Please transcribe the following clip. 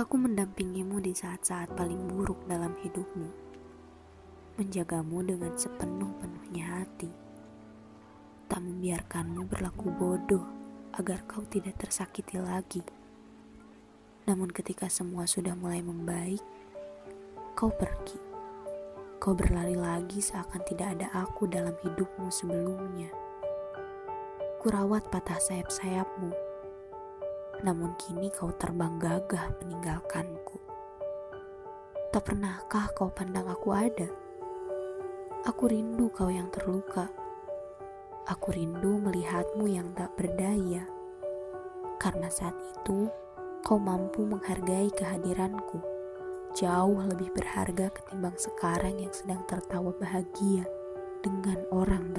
Aku mendampingimu di saat-saat paling buruk dalam hidupmu, menjagamu dengan sepenuh-penuhnya hati, tak membiarkanmu berlaku bodoh agar kau tidak tersakiti lagi. Namun, ketika semua sudah mulai membaik, kau pergi. Kau berlari lagi seakan tidak ada aku dalam hidupmu sebelumnya. Kurawat patah sayap-sayapmu namun kini kau terbang gagah meninggalkanku. Tak pernahkah kau pandang aku ada? Aku rindu kau yang terluka. Aku rindu melihatmu yang tak berdaya. Karena saat itu kau mampu menghargai kehadiranku. Jauh lebih berharga ketimbang sekarang yang sedang tertawa bahagia dengan orang